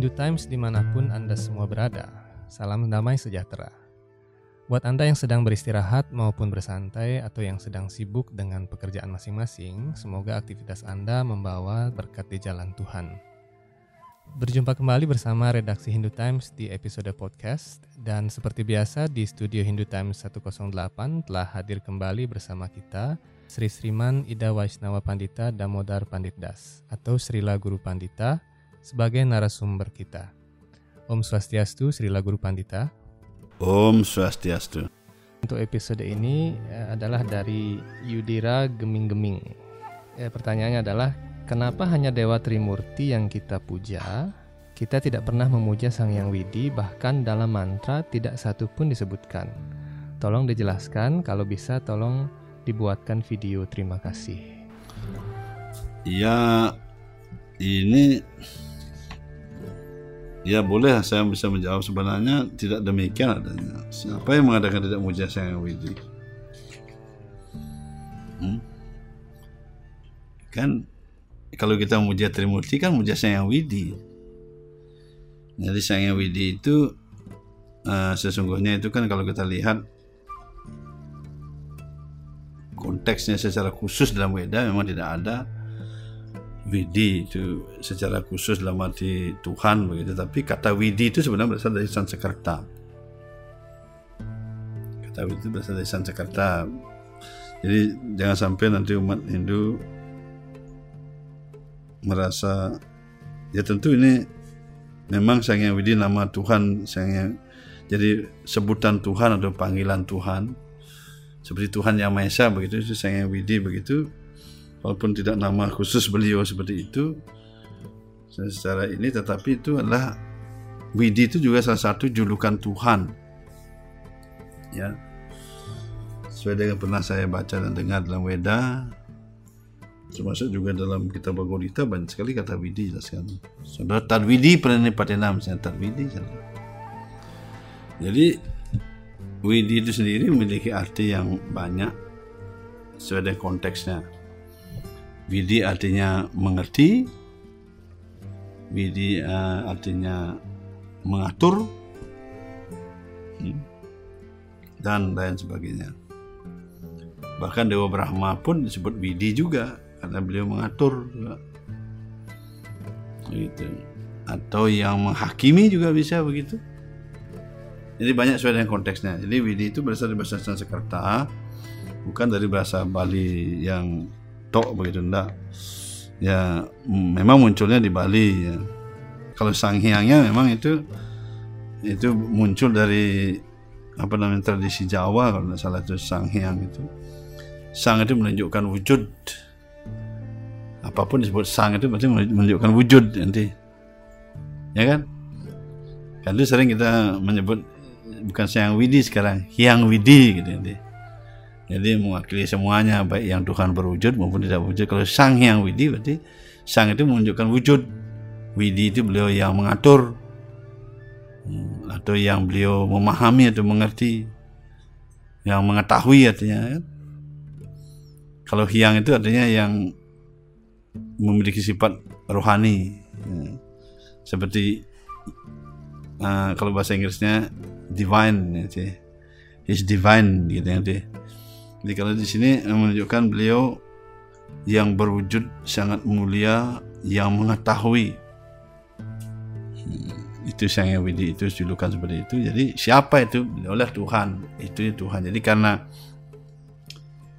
Hindu Times di mana pun Anda semua berada, salam damai sejahtera. Buat Anda yang sedang beristirahat maupun bersantai atau yang sedang sibuk dengan pekerjaan masing-masing, semoga aktivitas Anda membawa berkat di jalan Tuhan. Berjumpa kembali bersama redaksi Hindu Times di episode podcast dan seperti biasa di studio Hindu Times 108 telah hadir kembali bersama kita Sri Sriman Ida Waisnawa Pandita Damodar Pandit Das atau Srila Guru Pandita sebagai narasumber kita. Om Swastiastu Srila Guru Pandita. Om Swastiastu. Untuk episode ini eh, adalah dari Yudira Geming-Geming. Eh, pertanyaannya adalah kenapa hanya Dewa Trimurti yang kita puja? Kita tidak pernah memuja Sang Yang Widi bahkan dalam mantra tidak satu pun disebutkan. Tolong dijelaskan kalau bisa tolong dibuatkan video terima kasih. Ya ini ya boleh saya bisa menjawab sebenarnya tidak demikian adanya. Siapa yang mengadakan tidak muja Sang Widi? Hmm? Kan kalau kita muja Trimurti kan muja Sang Widi. Jadi Sang Widi itu uh, sesungguhnya itu kan kalau kita lihat konteksnya secara khusus dalam Weda memang tidak ada Widi itu secara khusus dalam arti Tuhan begitu tapi kata Widi itu sebenarnya berasal dari Sanskerta. Kata Widi itu berasal dari Sanskerta. Jadi jangan sampai nanti umat Hindu merasa ya tentu ini memang Sang Yang Widi nama Tuhan Sang Yang jadi sebutan Tuhan atau panggilan Tuhan seperti Tuhan yang Maha Esa begitu itu Sang Yang Widi begitu walaupun tidak nama khusus beliau seperti itu secara ini tetapi itu adalah Widi itu juga salah satu julukan Tuhan. Ya. Sesuai dengan pernah saya baca dan dengar dalam Weda termasuk juga dalam kitab Bhagavad Gita banyak sekali kata Widi jelaskan. Saudara Tadwidi Pranipatena misalnya Tadwidi jadi Widi itu sendiri memiliki arti yang banyak sesuai dengan konteksnya. Widi artinya mengerti, Widi uh, artinya mengatur, hmm, dan lain sebagainya. Bahkan Dewa Brahma pun disebut Widi juga karena beliau mengatur juga. Gitu. Atau yang menghakimi juga bisa begitu. Jadi banyak sesuai dengan konteksnya. Jadi Widi itu berasal dari bahasa Sanskerta, bukan dari bahasa Bali yang tok begitu enggak. Ya memang munculnya di Bali ya. Kalau Sang Hyangnya memang itu itu muncul dari apa namanya tradisi Jawa kalau tidak salah itu Sang Hyang itu. Sang itu menunjukkan wujud. Apa pun disebut sang itu berarti menunjukkan wujud nanti. Ya kan? Kan itu sering kita menyebut bukan Sang Widi sekarang, Hyang Widi gitu nanti. Jadi mewakili semuanya baik yang Tuhan berwujud maupun tidak berwujud. Kalau Sang Hyang Widi berarti Sang itu menunjukkan wujud. Widi itu beliau yang mengatur hmm, atau yang beliau memahami atau mengerti yang mengetahui artinya kan? kalau hyang itu artinya yang memiliki sifat rohani ya. seperti uh, kalau bahasa Inggrisnya divine ya. Is divine gitu ya. Jadi kalau di sini menunjukkan beliau yang berwujud sangat mulia yang mengetahui. Hmm, itu Sang Widi itu julukan seperti itu. Jadi siapa itu? Oleh Tuhan. Itu Tuhan. Jadi karena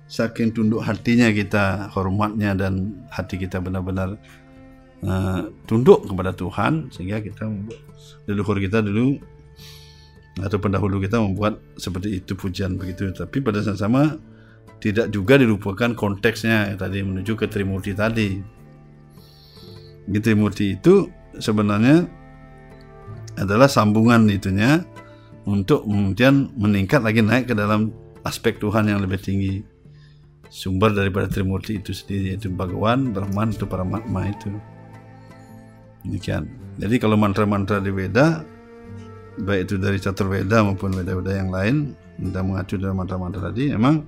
saking tunduk hatinya kita hormatnya dan hati kita benar-benar uh, tunduk kepada Tuhan sehingga kita leluhur kita dulu atau pendahulu kita membuat seperti itu pujian begitu. Tapi pada saat sama tidak juga dilupakan konteksnya tadi menuju ke Trimurti tadi. Di Trimurti itu sebenarnya adalah sambungan itunya untuk kemudian meningkat lagi naik ke dalam aspek Tuhan yang lebih tinggi. Sumber daripada Trimurti itu sendiri yaitu Bhagawan, Brahman atau Paramatma itu. Demikian. Jadi kalau mantra-mantra di Weda baik itu dari catur Weda maupun Weda-Weda yang lain kita mengacu dalam mantra-mantra tadi memang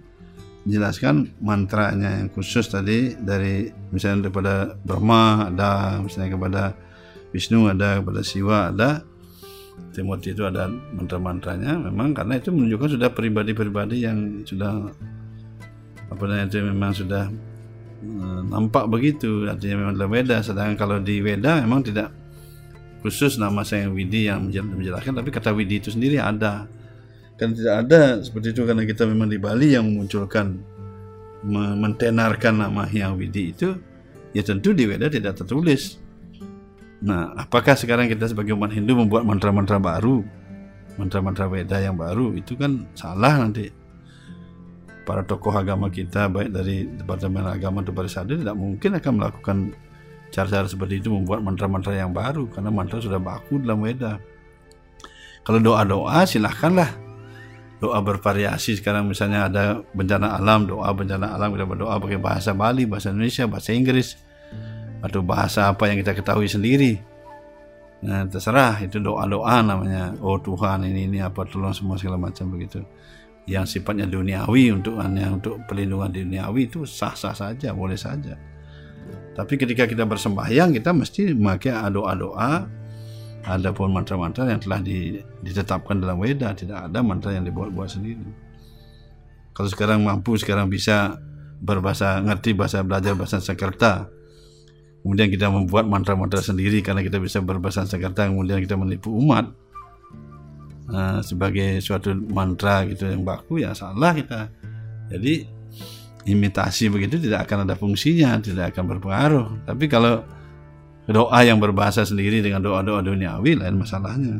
menjelaskan mantranya yang khusus tadi dari misalnya daripada Brahma ada misalnya kepada Wisnu ada kepada Siwa ada Timothy itu ada mantra-mantranya. Memang karena itu menunjukkan sudah pribadi-pribadi yang sudah apa namanya itu memang sudah uh, nampak begitu. Artinya memang dalam Weda sedangkan kalau di Weda memang tidak khusus nama saya Widi yang menjelaskan tapi kata Widi itu sendiri ada kan tidak ada seperti itu karena kita memang di Bali yang memunculkan mentenarkan nama Hyang Widi itu ya tentu di Weda tidak tertulis Nah, apakah sekarang kita sebagai umat Hindu membuat mantra-mantra baru, mantra-mantra Weda yang baru, itu kan salah nanti. Para tokoh agama kita, baik dari Departemen Agama atau Parisade, tidak mungkin akan melakukan cara-cara seperti itu membuat mantra-mantra yang baru, karena mantra sudah baku dalam Weda. Kalau doa-doa, silahkanlah. Doa bervariasi sekarang misalnya ada bencana alam, doa bencana alam, kita berdoa pakai bahasa Bali, bahasa Indonesia, bahasa Inggris, atau bahasa apa yang kita ketahui sendiri. Nah, terserah itu doa-doa namanya. Oh Tuhan ini ini apa tolong semua segala macam begitu. Yang sifatnya duniawi untuk hanya untuk perlindungan duniawi itu sah-sah saja, boleh saja. Tapi ketika kita bersembahyang kita mesti memakai doa-doa ada pun mantra-mantra yang telah ditetapkan dalam Weda, tidak ada mantra yang dibuat-buat sendiri. Kalau sekarang mampu, sekarang bisa berbahasa ngerti bahasa belajar bahasa Sanskerta, kemudian kita membuat mantra-mantra sendiri karena kita bisa berbahasa Sanskerta kemudian kita menipu umat nah, sebagai suatu mantra gitu yang baku ya salah kita jadi imitasi begitu tidak akan ada fungsinya tidak akan berpengaruh tapi kalau doa yang berbahasa sendiri dengan doa-doa duniawi lain masalahnya.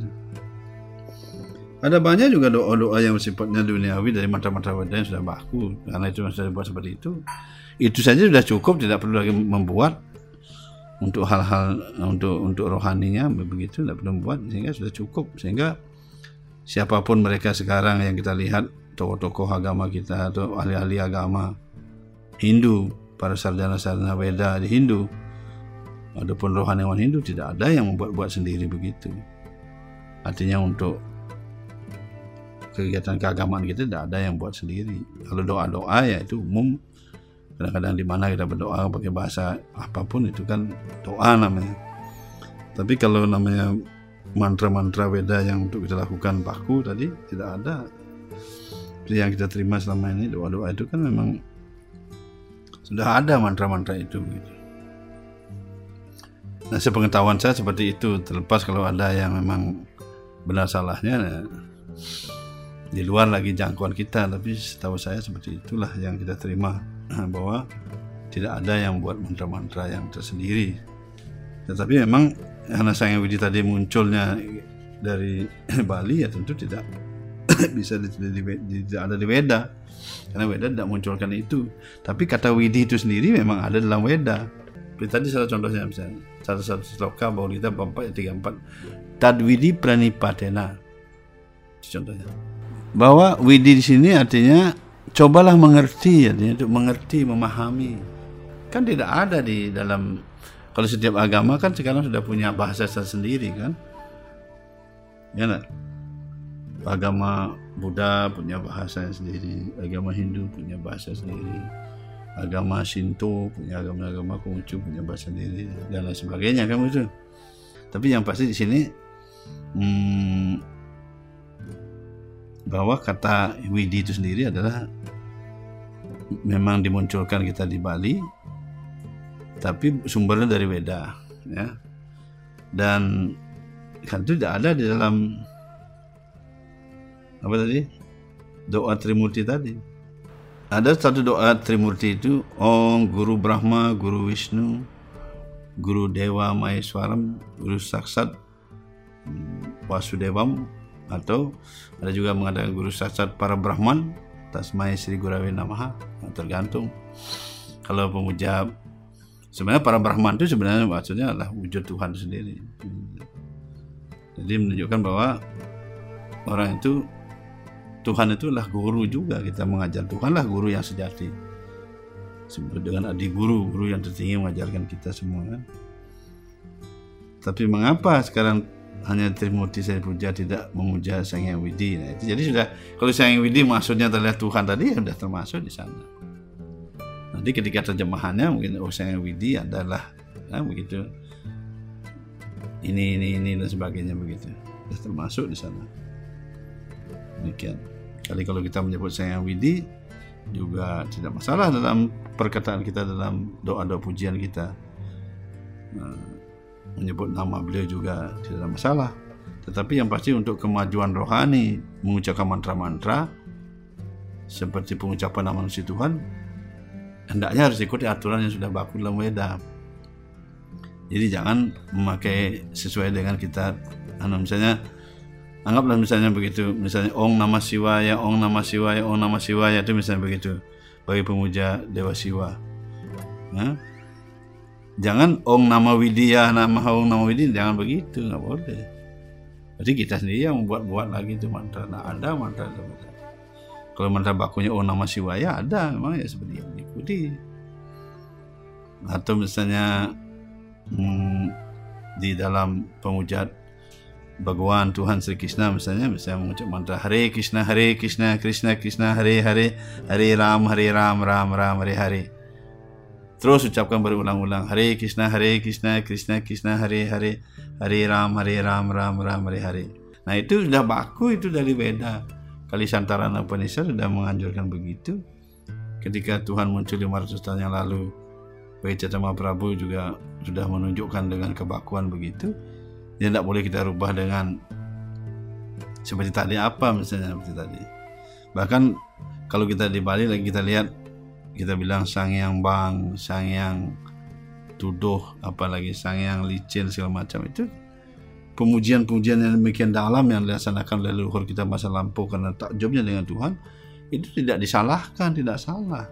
Ada banyak juga doa-doa yang sifatnya duniawi dari mantra-mantra Weda yang sudah baku. Karena itu sudah dibuat seperti itu. Itu saja sudah cukup tidak perlu lagi membuat. Untuk hal-hal untuk untuk rohaninya begitu tidak perlu membuat sehingga sudah cukup. Sehingga siapa pun mereka sekarang yang kita lihat tokoh-tokoh agama kita atau ahli-ahli agama Hindu para sarjana-sarjana Weda di Hindu adapun rohaniawan Hindu tidak ada yang membuat-buat sendiri begitu. Artinya untuk kegiatan keagamaan kita tidak ada yang buat sendiri. Kalau doa-doa ya itu umum. Kadang-kadang di mana kita berdoa pakai bahasa apa pun itu kan doa namanya. Tapi kalau namanya mantra-mantra Weda yang untuk kita lakukan baku tadi tidak ada. Seperti yang kita terima selama ini doa-doa itu kan memang sudah ada mantra-mantra itu gitu. Nah, sepengetahuan saya seperti itu. Terlepas kalau ada yang memang benar salahnya, ya, di luar lagi jangkauan kita. Tapi setahu saya seperti itulah yang kita terima. bahwa tidak ada yang buat mantra-mantra yang tersendiri. Tetapi memang karena Sang Widi tadi munculnya dari Bali ya tentu tidak bisa tidak ada di Weda karena Weda tidak munculkan itu. Tapi kata Widi itu sendiri memang ada dalam Weda. Seperti tadi salah contohnya misalnya satu satu sloka tiga empat. Tadwidi Pranipatena contohnya. Bahwa Widi di sini artinya cobalah mengerti ya untuk mengerti memahami. Kan tidak ada di dalam kalau setiap agama kan sekarang sudah punya bahasa sendiri kan? Ya nak? agama Buddha punya bahasa sendiri agama Hindu punya bahasa sendiri agama Shinto punya agama-agama Konghucu punya bahasa sendiri dan lain sebagainya kan itu tapi yang pasti di sini hmm, bahwa kata Widi itu sendiri adalah memang dimunculkan kita di Bali tapi sumbernya dari Weda ya. Dan kan itu tidak ada di dalam apa tadi doa Trimurti tadi ada satu doa Trimurti itu Om Guru Brahma Guru Wisnu Guru Dewa Maheswaram Guru Saksat Wasudevam atau ada juga mengatakan Guru Saksat para Brahman Tasmai Sri Gurawi Namaha tergantung. Kalau pemuja sebenarnya para Brahman itu sebenarnya maksudnya adalah wujud Tuhan sendiri. Jadi menunjukkan bahwa orang itu Tuhan itu adalah guru juga kita mengajar Tuhan lah guru yang sejati sebut dengan adi guru guru yang tertinggi mengajarkan kita semua kan tapi mengapa sekarang hanya Trimurti saya puja tidak memuja Sang Hyang Widi. Nah, itu jadi sudah kalau Sang Hyang Widi maksudnya terlihat Tuhan tadi ya sudah termasuk di sana. Nanti ketika terjemahannya mungkin oh Sang Hyang Widi adalah nah, begitu. ini ini ini dan sebagainya begitu sudah termasuk di sana demikian kali kalau kita menyebut saya Widi juga tidak masalah dalam perkataan kita dalam doa-doa pujian kita. Nah, menyebut nama beliau juga tidak ada masalah. Tetapi yang pasti untuk kemajuan rohani mengucapkan mantra-mantra seperti pengucapan nama manusia Tuhan hendaknya harus ikuti aturan yang sudah baku dalam Weda. Jadi jangan memakai sesuai dengan kita anu misalnya anggaplah misalnya begitu. Misalnya Ong nama Siwaya Ong nama Siwaya Ong nama Siwaya itu misalnya begitu. Bagi pemuja Dewa Siwa. Nah, jangan Ong nama Widya nama Ong nama Widya jangan begitu nggak boleh. Jadi kita sendiri yang membuat-buat lagi itu mantra. Nah ada mantra itu. Kalau mantra bakunya Ong nama Siwaya ada. Memang ya seperti itu diikuti. Atau misalnya hmm, di dalam pemujaan Bhagawan Tuhan Sri Krishna misalnya misalnya mengucap mantra Hare Krishna Hare Krishna Krishna Krishna Hare Hare Hare Ram Hare Ram Ram Ram Hare Hare. Terus ucapkan berulang-ulang Hare Krishna Hare Krishna Krishna Krishna Hare Hare Hare Ram Hare Ram Ram Ram Hare Hare. Nah itu sudah baku itu dari beda kali Santarana Upanishad sudah menganjurkan begitu. Ketika Tuhan muncul 500 tahun yang lalu Bagi Cetama Prabu juga sudah menunjukkan dengan kebakuan begitu ya tidak boleh kita rubah dengan seperti tadi apa misalnya seperti tadi. Bahkan kalau kita di Bali lagi kita lihat kita bilang sang yang bang sang yang tuduh apalagi sang yang licin segala macam. Itu pemujian-pemujian yang demikian dalam yang dilaksanakan oleh leluhur kita masa lampau karena takjubnya dengan Tuhan itu tidak disalahkan tidak salah.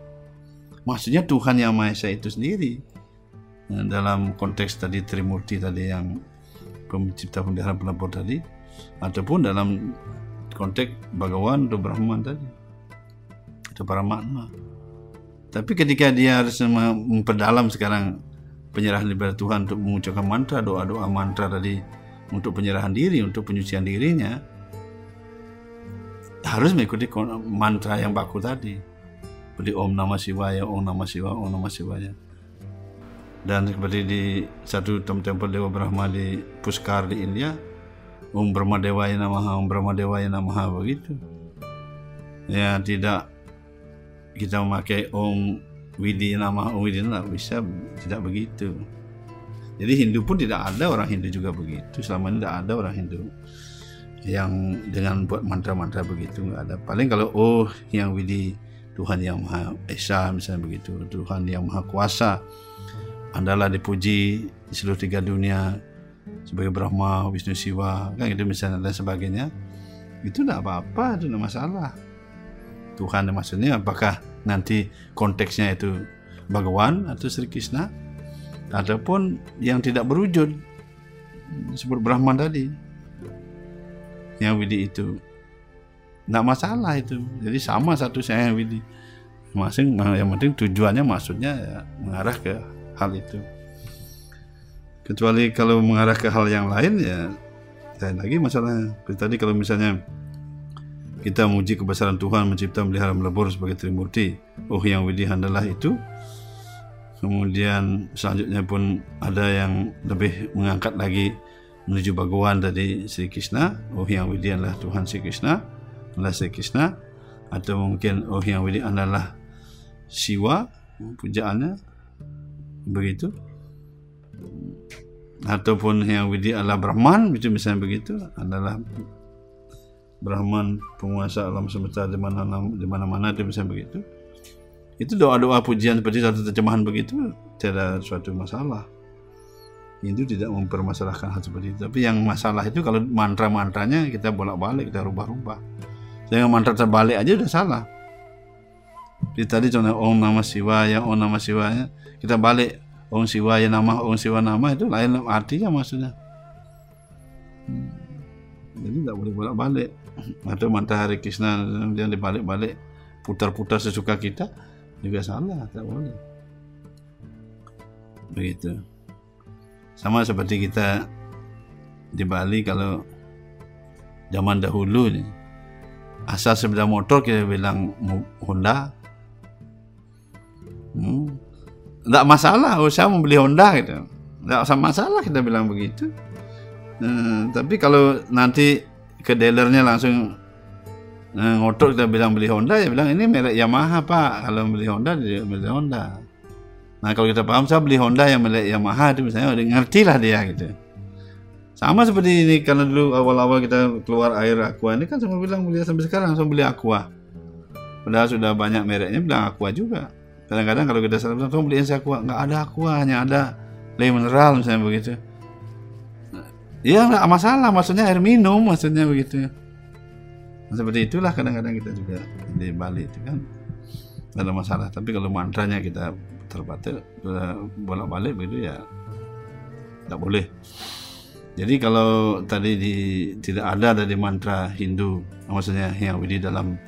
Maksudnya Tuhan yang Maha Esa itu sendiri. Dalam konteks tadi Trimurti tadi yang pencipta pemeliharaan pelapor tadi. Ataupun dalam konteks Bhagawan atau Brahman tadi atau para makna. Tapi ketika dia harus memperdalam sekarang penyerahan kepada Tuhan untuk mengucapkan mantra doa-doa mantra tadi untuk penyerahan diri untuk penyucian dirinya harus mengikuti mantra yang baku tadi. Seperti Om Namah Shivaya Om Namah Shivaya Om Namah Shivaya dan seperti di satu tempel Dewa Brahma di Puskar di India Om Brahma Dewa Namaha Om Brahma Dewa Namaha begitu. Ya tidak kita memakai Om Widi Namaha Om Widi tidak bisa tidak begitu. Jadi Hindu pun tidak ada orang Hindu juga begitu. Selama ini tidak ada orang Hindu yang dengan buat mantra-mantra begitu nggak ada. Paling kalau oh yang Widi Tuhan yang Maha Esa misalnya begitu. Tuhan yang Maha Kuasa andalah dipuji di seluruh tiga dunia sebagai Brahma, Wisnu Siwa, kan itu misalnya dan sebagainya. Itu tidak apa-apa, itu tidak masalah. Tuhan maksudnya apakah nanti konteksnya itu Bhagawan atau Sri Krishna ataupun yang tidak berwujud seperti Brahman tadi yang Widi itu tidak masalah itu jadi sama satu saya yang Widi masing yang penting tujuannya maksudnya ya, mengarah ke hal itu. Kecuali kalau mengarah ke hal yang lain ya lain lagi masalahnya seperti tadi kalau misalnya kita memuji kebesaran Tuhan mencipta melihara melebur sebagai Trimurti oh yang widhi handalah itu. Kemudian selanjutnya pun ada yang lebih mengangkat lagi menuju Bhagawan dari Sri Krishna. Oh yang widhi adalah Tuhan Sri Krishna adalah Sri Krishna. Atau mungkin oh yang widhi adalah Siwa pujaannya begitu. Ataupun yang widi adalah Brahman itu misalnya begitu adalah Brahman penguasa alam semesta di mana di mana mana itu misalnya begitu. Itu doa-doa pujian seperti satu terjemahan begitu tidak suatu masalah. Itu tidak mempermasalahkan hal seperti itu. Tapi yang masalah itu kalau mantra-mantranya kita bolak-balik kita rubah-rubah. Sehingga mantra terbalik aja udah salah Jadi tadi contoh Om Nama Siwaya Om Nama Siwaya kita balik Om Siwaya nama Om Siwa nama itu lain artinya maksudnya. Hmm. jadi tidak boleh bolak balik atau matahari Krishna yang dibalik-balik putar-putar sesuka kita juga salah tidak boleh. Begitu. Sama seperti kita di Bali kalau zaman dahulu nih asal sepeda motor kita bilang Honda tidak masalah oh saya membeli Honda gitu. Tidak usah masalah kita bilang begitu. Eh, tapi kalau nanti ke dealernya langsung eh, ngotot kita bilang beli Honda ya bilang ini merek Yamaha pak. Kalau beli Honda dia beli Honda. Nah kalau kita paham saya beli Honda yang merek Yamaha itu misalnya udah ngerti lah dia gitu. Sama seperti ini karena dulu awal-awal kita keluar air aqua ini kan semua bilang beli sampai sekarang langsung beli aqua. Padahal sudah banyak mereknya bilang aqua juga kadang-kadang kalau kita salah bilang beli aqua nggak ada aqua hanya ada le mineral misalnya begitu Iya nggak masalah, maksudnya air minum, maksudnya begitu. Nah, seperti itulah kadang-kadang kita juga di Bali itu kan ada masalah. Tapi kalau mantranya kita terbatas bolak-balik begitu ya tidak boleh. Jadi kalau tadi di, tidak ada dari mantra Hindu, maksudnya yang di dalam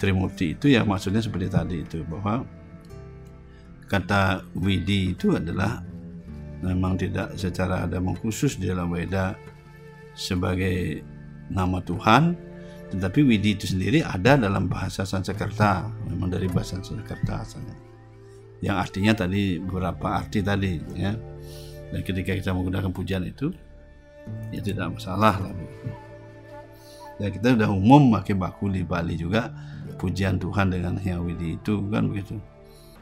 Trimurti itu ya maksudnya seperti tadi itu bahwa kata Widi itu adalah memang tidak secara ada mengkhusus di dalam Weda sebagai nama Tuhan tetapi Widi itu sendiri ada dalam bahasa Sanskerta memang dari bahasa Sanskerta asalnya. Yang artinya tadi beberapa arti tadi ya. Dan ketika kita menggunakan pujian itu ya tidak masalah lah. Ya kita sudah umum pakai baku di Bali juga pujian Tuhan dengan Hyang Widi itu kan begitu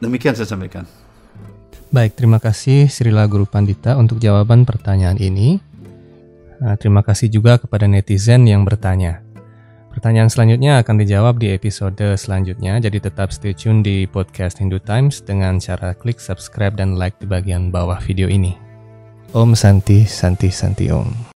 demikian saya sampaikan Baik, terima kasih Srila Guru Pandita untuk jawaban pertanyaan ini. Nah, terima kasih juga kepada netizen yang bertanya. Pertanyaan selanjutnya akan dijawab di episode selanjutnya, jadi tetap stay tune di podcast Hindu Times dengan cara klik subscribe dan like di bagian bawah video ini. Om Santi Santi Santi Om.